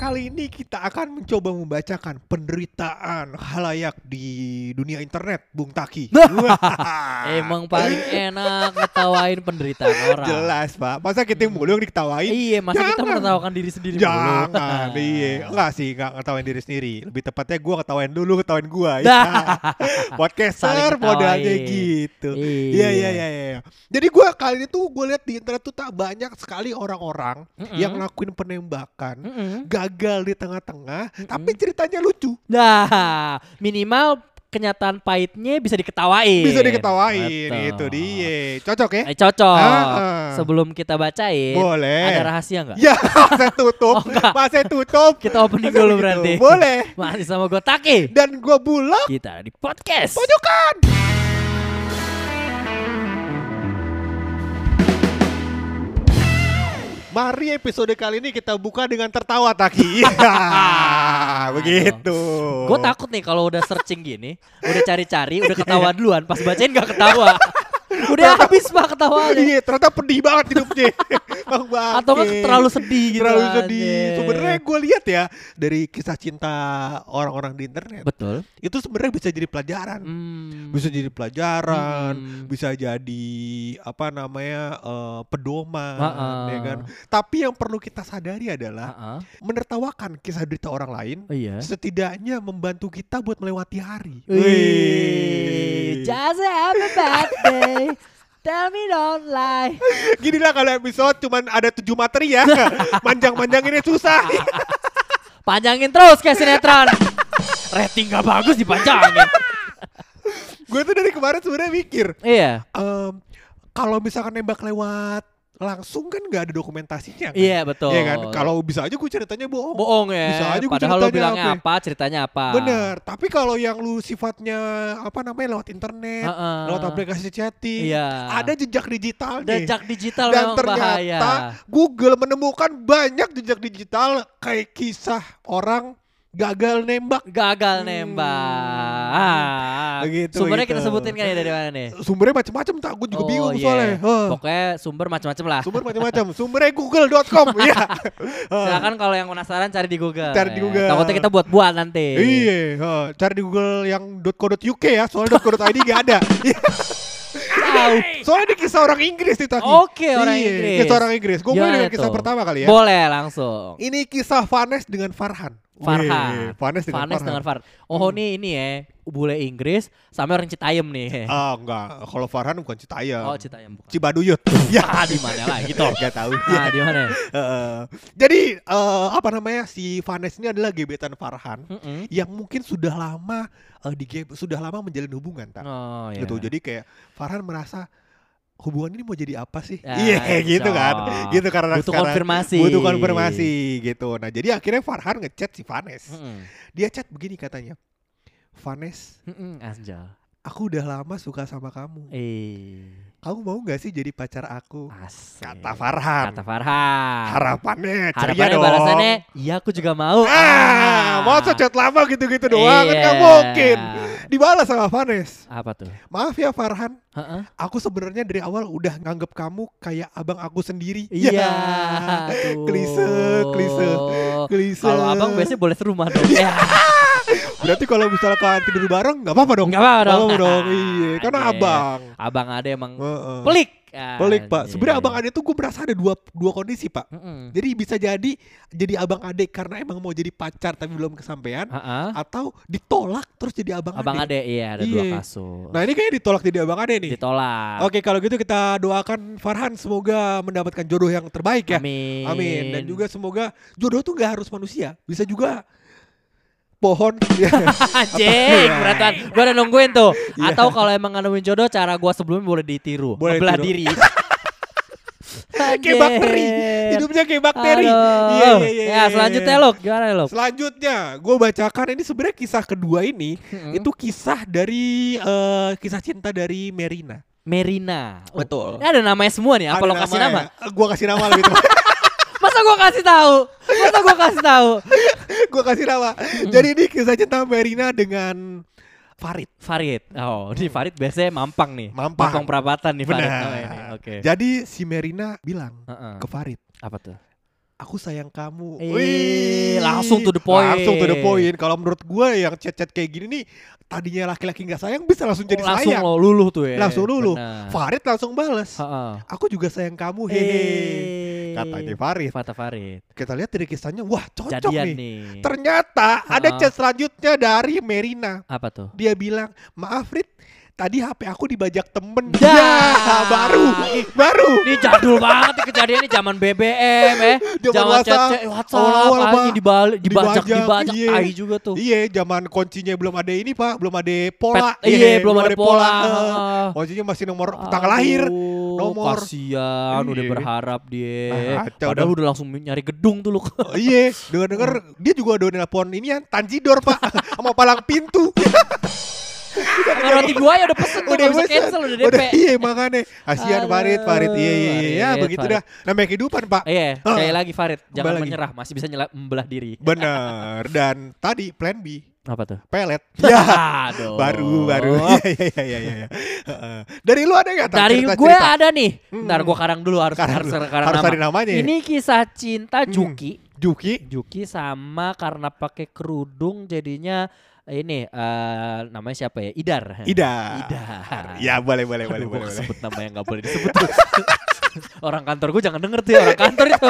Kali ini kita akan mencoba membacakan penderitaan halayak di dunia internet, Bung Taki. Emang paling enak ngetawain penderitaan orang. Jelas, Pak. Masa kita yang mulu yang diketawain? Iya, masa kita Jangan. menertawakan diri sendiri mulu. Jangan, iya. Enggak sih, enggak ngetawain diri sendiri. Lebih tepatnya gua ngetawain dulu, ngetawain gua. Dah. Podcaster Saling modalnya ketawain. gitu. Iya. Iya, iya, iya, iya. Jadi gua kali ini tuh gue lihat di internet tuh tak banyak sekali orang-orang Mm-mm. yang ngelakuin penembakan, Mm-mm. gagal di tengah-tengah, tapi ceritanya lucu. Nah, minimal kenyataan pahitnya bisa diketawain. Bisa diketawain, Betul. itu dia. Cocok ya? Eh, cocok. Ah. Sebelum kita bacain, Boleh. ada rahasia nggak? Ya, saya tutup. Oh, enggak. Masih tutup. Kita opening dulu berarti. Boleh. Masih sama gue Taki. Dan gua bulak Kita di podcast. pojokan. Mari episode kali ini kita buka dengan tertawa Taki. Ya, begitu. Gue takut nih kalau udah searching gini, udah cari-cari, udah ketawa duluan, pas bacain gak ketawa. Udah habis pak ketawanya. Iya, ternyata pedih banget hidupnya. Atau kan terlalu sedih gitu. terlalu kan. sedih. Iya. Sebenarnya gue lihat ya dari kisah cinta orang-orang di internet betul. itu sebenarnya bisa jadi pelajaran. Hmm. Bisa jadi pelajaran, Hmm. bisa jadi apa namanya eh, pedoman, Ha-ha. ya kan. Tapi yang perlu kita sadari adalah Ah, ah. menertawakan kisah derita orang lain, Oh iya. setidaknya membantu kita buat melewati hari. Wih, just have a bad day. Tell me don't lie. Gini lah kalau episode cuman ada tujuh materi ya, manjang-manjang ini susah. Panjangin terus kayak sinetron. Rating gak bagus dipanjangin. Gue tuh dari kemarin sebenarnya mikir, iya. em, kalau misalkan nembak lewat langsung kan nggak ada dokumentasinya kan? Iya betul. Iya kan? Kalau bisa aja gue ceritanya bohong. bohong ya. Bisa aja gua Padahal lo ceritanya bilangnya apa. apa, ceritanya apa. Bener. Tapi kalau yang lu sifatnya apa namanya lewat internet, Heeh. lewat aplikasi chatting, Iya. ada jejak digital nih. Jejak digital Dan ternyata bahaya. Google menemukan banyak jejak digital kayak kisah orang gagal nembak. Gagal Hmm. nembak. Ah. Begitu, Sumbernya begitu. kita sebutin kan ya dari mana nih? Sumbernya macam-macam tak? Gue juga Oh, bingung iya. soalnya. Heh. Pokoknya sumber macam-macam lah. Sumber macam-macam. Sumbernya google.com. Iya. Heh. Silakan kalau yang penasaran cari di Google. Cari di ya. Google. Takutnya kita buat-buat nanti. Iya, heh. cari di Google yang .co.uk ya, soalnya .co.id gak ada. Iya. Tahu. soalnya di kisah orang Inggris itu tadi. Oke, orang Iya, Inggris. Kisah orang Inggris. Gue mulai dengan kisah tuh? pertama kali ya. Boleh langsung. Ini kisah Vanes dengan Farhan. Farhan. Vanes dengan Vanes Farhan. dengan Farhan. Oh, nih ini ya, bule Inggris sama orang Citayam nih. Ah, enggak. Kalau Farhan bukan Citayam. Oh, Citayam bukan. Cibaduyut. ya, Ah, di mana lah gitu. Gak tahu. Ah, di mana? Heeh. jadi eh, apa namanya si Vanes ini adalah gebetan Farhan Mm-mm. yang mungkin sudah lama eh, di sudah lama menjalin hubungan tak Oh, iya. gitu jadi kayak Farhan merasa hubungan ini mau jadi apa sih Ya, iya gitu kan gitu karena Butuh sekarang konfirmasi. butuh konfirmasi gitu nah jadi akhirnya Farhan ngechat si Vanes Mm-mm. dia chat begini katanya Vanes Mm-mm, Anjal. aku udah lama suka sama kamu Eh, kamu mau nggak sih jadi pacar aku asik. kata Farhan Kata Farhan. harapannya ceria Harapannya dong balasannya, iya aku juga mau. Ah, mau chat lama gitu-gitu doang kan Iya. nggak mungkin. Dibalas sama Vanes. Apa tuh? Maaf ya Farhan, Heeh. aku sebenarnya dari awal udah nganggep kamu kayak abang aku sendiri. Iya. Ya, klise, klise, klise. Kalau abang biasanya boleh serumah dong. Ya. Berarti kalau misalkan tidur bareng nggak apa-apa dong. Nggak apa-apa dong. Nggak dong. Iya, karena Iya. abang. Abang ada emang Heeh. pelik. Pelik pak. Anjing. Sebenarnya abang ade tuh gue berasa ada dua dua kondisi pak. Mm-mm. Jadi bisa jadi jadi abang ade karena emang mau jadi pacar tapi belum kesampaian, Heeh. atau ditolak terus jadi abang, Abang ade. ade iya ada dua Iya. kasus. Nah ini kayaknya ditolak jadi abang ade nih. Ditolak. Oke kalau gitu kita doakan Farhan semoga mendapatkan jodoh yang terbaik ya. Amin. Amin. Dan juga semoga jodoh tuh nggak harus manusia, bisa juga pohon. Anjing, beratan. Gue udah nungguin tuh. Iya. Atau kalau emang nemuin jodoh, cara gue sebelumnya boleh ditiru. Boleh Belah diri. kayak bakteri. Hidupnya kayak bakteri. Iya iya iya. Ya, selanjutnya lo gimana lo? Selanjutnya, gue bacakan ini sebenarnya kisah kedua ini Hmm. itu kisah dari eh, kisah cinta dari Merina. Merina. Oh, Betul. Ini ada namanya semua nih. Apa Ada lo kasih nama? Gue kasih nama lebih tepat. Masa gue kasih tahu? Masa gue kasih tahu? gue kasih nama. Jadi ini kisah cinta Merina dengan Farid. Farid. Oh, ini Farid biasanya mampang nih. Mampang. perapatan nih Farid Benar. Oke. Jadi si Merina bilang Heeh. ke Farid, Apa tuh? Aku sayang kamu. Eh, langsung to the point. Langsung to the point. Kalau menurut gue yang chat-chat kayak gini nih, tadinya laki-laki nggak sayang bisa langsung jadi langsung sayang. lo luluh tuh ya. Langsung luluh. Benar. Farid langsung bales. Heeh. Aku juga sayang kamu, hehe. Eh. Katanya Farid. Kata Farid. Kita lihat dari kisahnya, wah cocok Jadian nih. nih. Ternyata ada Ha-ha. chat selanjutnya dari Merina. Apa tuh? Dia bilang, maaf Rid, tadi HP aku dibajak temen. Dah. Ya, baru, baru. Ini jadul banget kejadian ini zaman BBM eh. Zaman WhatsApp. chat WhatsApp Pak. dibalik dibajak Dibajak, dibajak iya. tai juga tuh. Iya, zaman kuncinya belum ada ini pak, belum ada pola. Pet- iya, belum ada pola. Eh, Heeh. Kuncinya masih nomor tanggal lahir. Aduh, nomor. Kasian udah Iya. berharap dia. Ah, kacau Padahal dah. udah langsung nyari gedung tuh lu. Oh, iya, denger-denger dia juga udah nelpon ini ya, Tanjidor pak, sama palang pintu. Sama roti buaya udah pesen tuh, udah bisa cancel udah DP. Udah, iya makanya. Kasihan Farid, Farid. Iya, iya, iya. Ya, begitu Farid. dah. Namanya kehidupan pak. Iya, sekali lagi Farid, jangan lagi. menyerah, masih bisa nyela- membelah diri. Bener. Dan tadi plan B, Apa tuh? pelet. Ya. Aduh. baru baru Iya, iya iya iya Heeh. dari lu ada nggak Dari cerita- gue cerita? ada nih. Hmm. Ntar gue karang dulu harus Karang harus, dulu. karang Harus nama. namanya. Ini kisah cinta Hmm. Juki. Juki Juki sama karena pakai kerudung jadinya ini eh, namanya siapa ya? Idar. Ida Idar. ya boleh boleh boleh Aduh, boleh, boleh. sebut nama yang gak boleh disebut orang kantor gue jangan denger tuh ya orang kantor itu.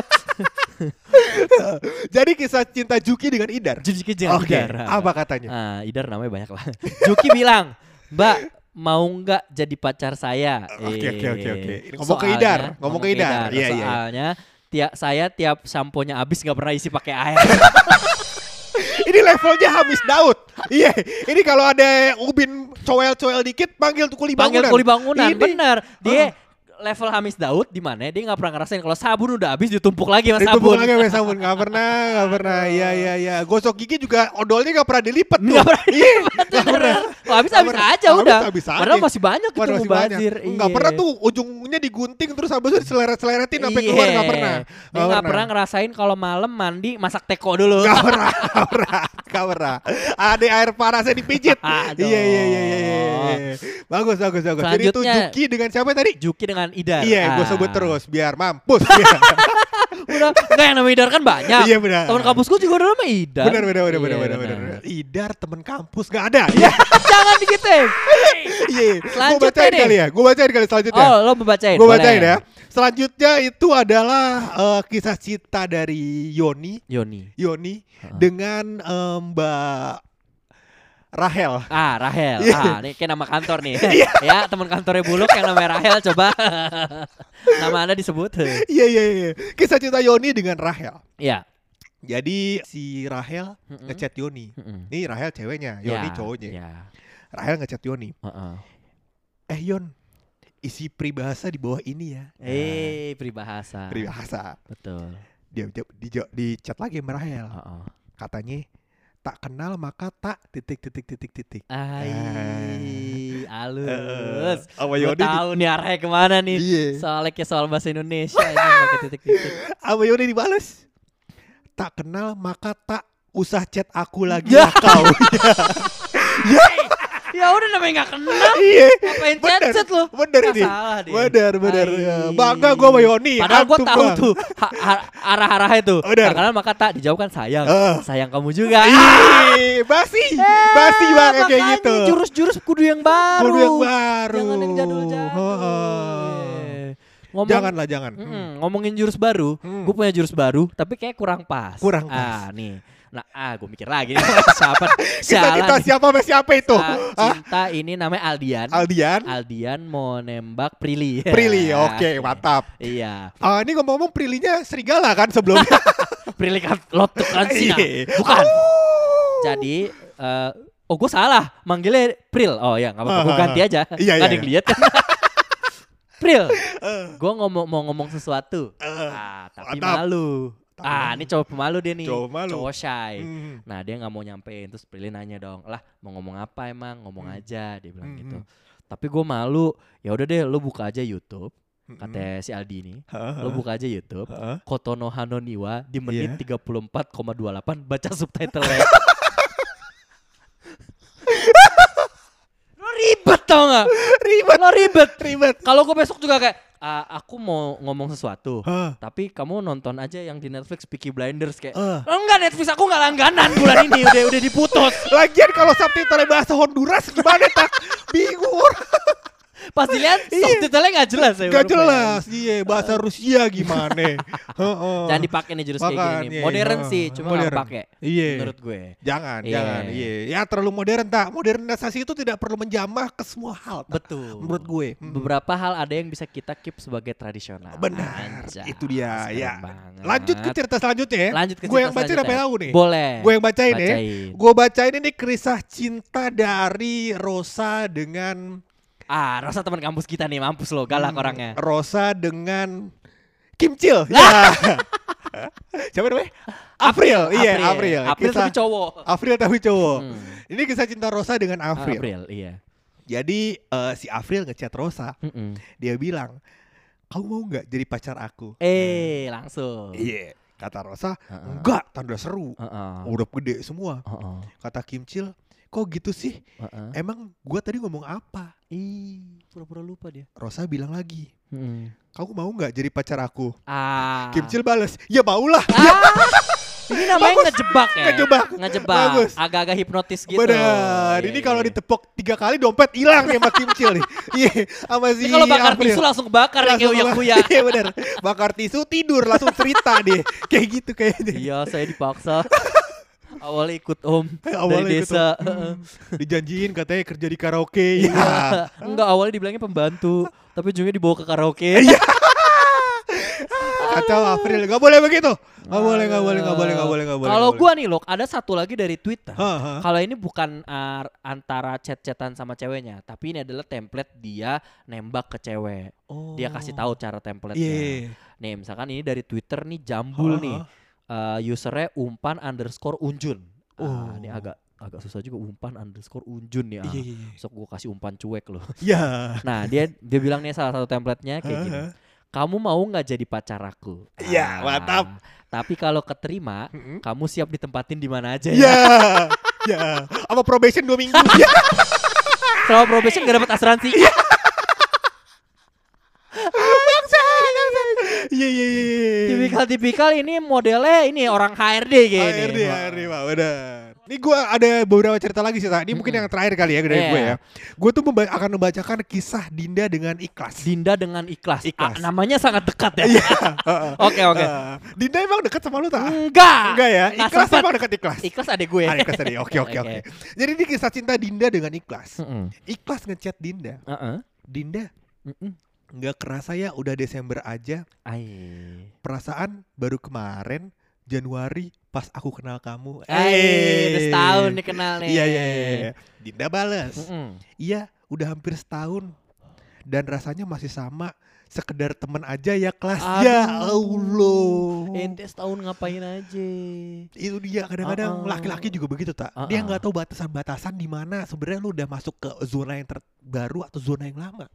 jadi kisah cinta Juki dengan Idar Juki jangan oke Idar. apa katanya Ah, Idar namanya banyak lah. Juki bilang, Mbak mau nggak jadi pacar saya? Oke, oke, oke, oke. Eh, Ngomong ke Idar, ngomong ke Idar. Iya, iya, iya. Soalnya tiap saya tiap samponya habis nggak pernah isi pakai air. ini levelnya Hamis Daud. Iya ini kalau ada ubin coel-coel dikit panggil tuh kuli bangunan. Panggil kuli bangunan, Ini- bener. Dia level Hamis Daud di mana dia nggak pernah ngerasain kalau sabun udah habis ditumpuk lagi sama Ditumpuk sabun. lagi sama sabun Gak pernah Gak pernah Iya iya iya Gosok gigi juga Odolnya gak pernah dilipat tuh Nggak pernah Iya Gak pernah habis habis aja Habis- udah. habis aja. Padahal masih banyak itu masih banyak. mubazir. Nggak Iya. pernah tuh ujungnya digunting terus habis itu diseleret-seleretin sampai keluar Iya. nggak pernah. Dia nggak pernah ngerasain kalau malam mandi masak teko dulu. Gak pernah, gak pernah, gak pernah. Ada air panasnya dipijit. Iya, iya, iya, iya, iya. Bagus, bagus, bagus. Jadi itu Juki dengan siapa tadi? Juki dengan Idar. Iya, gue Ah. sebut terus biar mampus. Iya. Udah, enggak yang namanya Idar kan banyak. Iya benar. Teman kampusku juga udah namanya Idar. Benar, benar, benar, Iya, benar, benar, benar. Idar temen kampus gak ada. Iya, Jangan digituin. iya. Gue Selanjutnya bacain kali ya. Gue bacain kali selanjutnya. Oh, lo membacain. Gue bacain ya. Selanjutnya itu adalah eh, kisah cinta dari Yoni. Yoni. Yoni Heeh. dengan eh, Mbak Rahel. Ah, Rahel. Iya. Ah, ini kayak nama kantor nih. ya, teman kantornya Buluk yang namanya Rahel coba. nama Anda disebut. Iya iya iya. Kisah cinta Yoni dengan Rahel. Iya. Jadi si Rahel Mm-mm. ngechat Yoni. Mm-mm. Ini Rahel ceweknya, Yoni Ya, cowoknya. Ya. Rahel ngechat Yoni. Heeh. Eh Yon, isi peribahasa di bawah ini ya. Eh, peribahasa. Nah, peribahasa. Betul. Dia di, di, di chat lagi sama Rahel. Heeh. Katanya tak kenal maka tak titik titik titik titik. Ai, halus. Eh, sama Gue Yoni di- tahu nih arahnya ke mana nih. Iya. Soalnya kayak soal bahasa Indonesia ini pakai titik-titik. Sama Yoni dibales. Tak kenal maka tak usah chat aku lagi Ya. kau. ya udah namanya gak kenal. Iya. Ngapain chat-chat lu? bener ini. salah dia. Bener, bener. Ai. Bangga gua sama Yoni. Padahal gue tahu bang. tuh ha- ha- arah-arah itu. Bener. Tak kenal maka tak dijawabkan sayang. Eh. Sayang kamu juga. Ih, basi, basi Eh, banget kayak gitu. Jurus-jurus kudu yang baru. Kudu yang baru. Jangan yang jadul-jadul. Ngomong, Janganlah, jangan. Mm-mm, ngomongin jurus baru, Hmm. gue punya jurus baru, tapi kayak kurang pas. Kurang Ah, pas. nih. Nah, ah, gue mikir lagi. nih, siapa? Kita siapa sama siapa itu? Ah, Hah? cinta ini namanya Aldian. Aldian, Aldian mau nembak Prilly. Prilly. Oke, mantap. Iya. Ah, ini ngomong-ngomong Prilly-nya serigala kan sebelumnya? Prilly kan lotuk kan Cina. Iya. Bukan. Au. Jadi eh oh gue salah manggilnya Pril. Oh ya nggak apa-apa. Gue Ah, ganti aja. iya, ada iya, yang lihat kan. Pril, Eh, gue ngomong mau ngomong sesuatu. eh, Ah, tapi mantap. malu. Ah, ini cowok pemalu dia nih. Cowok malu. Cowok shy. hmm. Nah dia nggak mau nyampein terus Prilly nanya dong, lah mau ngomong apa emang ngomong Hmm. aja dia bilang Hmm, gitu. hmm. Tapi gue malu. Ya udah deh, lu buka aja YouTube. Hmm. Kata si Aldi ini, lu buka aja YouTube. Kotono Hanoniwa di menit Iya. 34,28 baca subtitle-nya. nggak? Ribet. Lo ribet. Ribet. Kalau gue besok juga kayak "Ah, aku mau ngomong sesuatu, Hah. tapi kamu nonton aja yang di Netflix Peaky Blinders kayak. Eh. Enggak Netflix aku nggak langganan bulan ini udah udah diputus. Lagian kalau subtitle bahasa Honduras gimana tak? Bingung. Pas dilihat subtitlenya nggak jelas ya. Gak baru jelas. Iya, bahasa Rusia gimana? Heeh. Jangan dipakai nih jurus kayak gini. iya, Modern iya. sih, cuma nggak pakai. Iya. Menurut gue. Jangan, Iya. jangan. Iya. Ya terlalu modern tak. Modernisasi itu tidak perlu menjamah ke semua hal. Betul. Menurut gue. Hmm. Beberapa hal ada yang bisa kita keep sebagai tradisional. Benar. Itu dia. Ya. Lanjut ke cerita selanjutnya ya. Lanjut ke Gue cerita yang bacain selanjutnya. apa tahu nih? Boleh. Gue yang bacain, ya. Bacain. Gue bacain ini kisah cinta dari Rosa dengan Ah, rasa teman kampus kita nih, mampus lo, galak orangnya. Rosa dengan Kim Chill. Ya. Siapa namanya? April. Iya, April. April Kisah- tapi cowok. April tapi cowok. Hmm. Ini kisah cinta Rosa dengan Ah, April. April, iya. Jadi eh, si April ngechat Rosa, Mm-mm. dia bilang, "Kamu mau nggak jadi pacar aku?" Eh, langsung. Iya, kata Rosa, Heeh. "Enggak, tanda seru. Heeh. Udah gede semua." Heeh. Kata Kim Chill, "Kok gitu sih? Heeh. Emang gua tadi ngomong apa?" Ih, pura-pura lupa dia. Rosa bilang lagi, Mm. "Kamu mau nggak jadi pacar aku?" Ah. Kim Chill balas, "Ya maulah." Ah. Ini namanya ngejebak ya. Ngejebak. Ngejebak. Bagus. Agak-agak hipnotis gitu. Benar. Iya, Ini iya, kalau iya. ditepok tiga kali dompet hilang nih sama Kim Chill nih. Iya, sama si kalau bakar April. tisu langsung bakar ya kayak Langsung uyak kuya. Iya benar. Bakar tisu tidur langsung cerita deh. Kayak gitu kayaknya. Iya, saya dipaksa. Awalnya ikut om Awalnya dari ikut desa. om. Dijanjiin katanya kerja di karaoke. Ya. Iya. Enggak, awalnya dibilangnya pembantu, tapi ujungnya dibawa ke karaoke. Iya. Kacau April. Gak boleh begitu. Gak boleh, gak boleh, gak boleh, gak boleh, gak boleh. Kalau gua nih, Lok, ada satu lagi dari Twitter. Kalau ini bukan uh, antara chat-chatan sama ceweknya, tapi ini adalah template dia nembak ke cewek. Oh. Dia kasih tahu cara template-nya. Iya. Nih, misalkan ini dari Twitter nih Jambul Hah, nih. Uh, usernya umpan underscore unjun. Ah, Oh. ini agak agak susah juga umpan underscore unjun nih. Ah. Iya, iya, iya. Sok gue kasih umpan cuek loh. Ya. Nah dia dia bilang nih salah satu template-nya kayak gini. Kamu mau nggak jadi pacar aku? Iya, Ah, mantap. Tapi kalau keterima, Mm-mm. kamu siap ditempatin di mana aja ya? Ya. Ya. Apa probation dua minggu? Ya. Selama probation gak dapat asuransi. Iya, iya, iya. iya. Tipikal-tipikal ini modelnya ini orang HRD kayaknya. HRD, HRD, Pak, benar. Ini gue ada beberapa cerita lagi sih. Ini mungkin yang terakhir kali ya dari Iya. gue ya. Gue tuh memba- akan membacakan kisah Dinda dengan ikhlas. Dinda dengan ikhlas. Ikhlas. Ah, namanya sangat dekat ya. Iya. Oke oke. Eh, Dinda emang deket sama lu, tak? Enggak. Enggak ya? Nggak Ikhlas sempet. emang deket ikhlas. Ikhlas ada gue. Ah, ikhlas tadi. Oke, oke, oke. Jadi ini kisah cinta Dinda dengan ikhlas. Ikhlas ngechat Dinda. Heeh. Dinda, Mm-mm. Nggak kerasa ya udah Desember aja. Ai. Perasaan baru kemarin Januari pas aku kenal kamu. Udah Eh. setahun nih kenal nih. Iya, iya, iya, iya. Dinda balas. Mm-mm. Iya, udah hampir setahun dan rasanya masih sama. Sekedar teman aja ya kelas. Ya Allah. Ente setahun ngapain aja? Itu dia kadang-kadang Uh-uh. laki-laki juga begitu tak. Dia Uh-uh. nggak tahu batasan-batasan di mana sebenarnya lu udah masuk ke zona yang terbaru atau zona yang lama.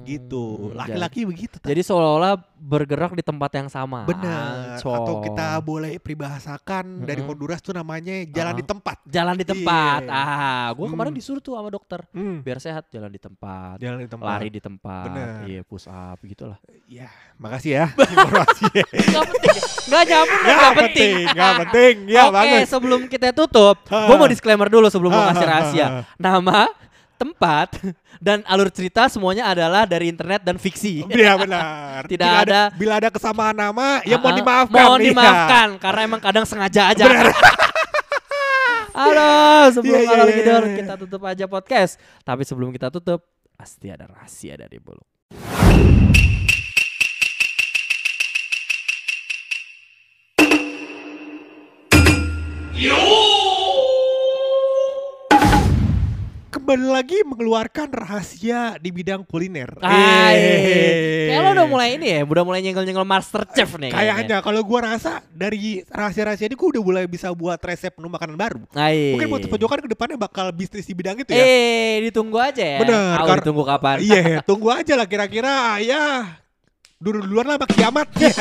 Gitu. Hmm, Laki-laki begitu tak. Jadi seolah-olah bergerak di tempat yang sama. Benar. Ancol. Atau kita boleh peribahasakan dari Mm-mm. Honduras tuh namanya jalan Uh-uh. di tempat. jalan di tempat. Iya. Ah, gua kemarin Hmm. disuruh tuh sama dokter Hmm. biar sehat jalan di tempat. Jalan di tempat. Lari di tempat, Bener. iya push up gitulah. Ya, makasih ya informasinya. Gak penting, gak nyambung, Nggak gak penting. nggak penting. Ya, Oke, bagus. sebelum kita tutup, gue mau disclaimer dulu sebelum gue kasih ha, rahasia. ha, ha. Nama, tempat, dan alur cerita semuanya adalah dari internet dan fiksi. Iya benar. Tidak Bila ada- bila ada kesamaan nama ya mohon Ah, dimaafkan. Mohon iya. dimaafkan karena emang kadang sengaja aja. Halo, sebelum iya, tidur iya. kita tutup aja podcast. Tapi sebelum kita tutup, pasti ada rahasia dari Bulu. Kembali lagi mengeluarkan rahasia di bidang kuliner. Hai. Eh. Kayak lo udah mulai ini ya, udah mulai nyenggol-nyenggol master chef nih. Kayaknya kalau gua rasa dari rahasia-rahasia ini gua udah mulai bisa buat resep menu makanan baru. Hai. Mungkin buat pojokan ke depannya bakal bisnis di bidang itu ya. Eh, ditunggu aja ya. Bener, Tahu kar- ditunggu kapan? Iya, tunggu aja lah kira-kira ya dulu duluan lah sama kiamat. Ya.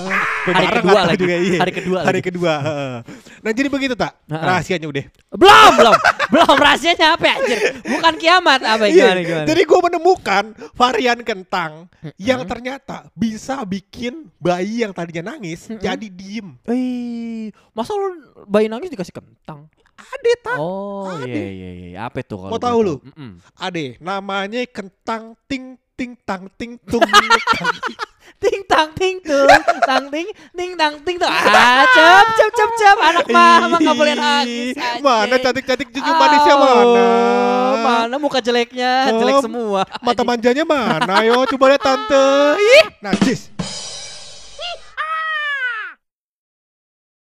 Hari kedua lagi. Hari kedua Hari lagi. kedua. heeh. Nah jadi begitu tak rahasianya udah. Belum, belum. belum rahasianya apa ya, anjir? Bukan kiamat apa Iya, gimana gimana? Jadi gue menemukan varian kentang yang ternyata bisa bikin bayi yang tadinya nangis jadi diem. Eh, masa lu bayi nangis dikasih kentang? Ada tak? Oh, Ada. iya iya iya. Apa itu kalau Mau tahu lu? Mm-mm. Ade, namanya kentang ting ting tang ting tung. Ting tang ting tung, tang ting, ting tang ting tuh. Ah, cep cep cep cep. Anak mah mah nggak boleh nangis. Mana anjing. cantik-cantik cucu manisnya Oh, mana? Mana muka jeleknya, Oh, jelek semua. Mata manjanya mana? Yo, coba lihat tante. Ih, najis.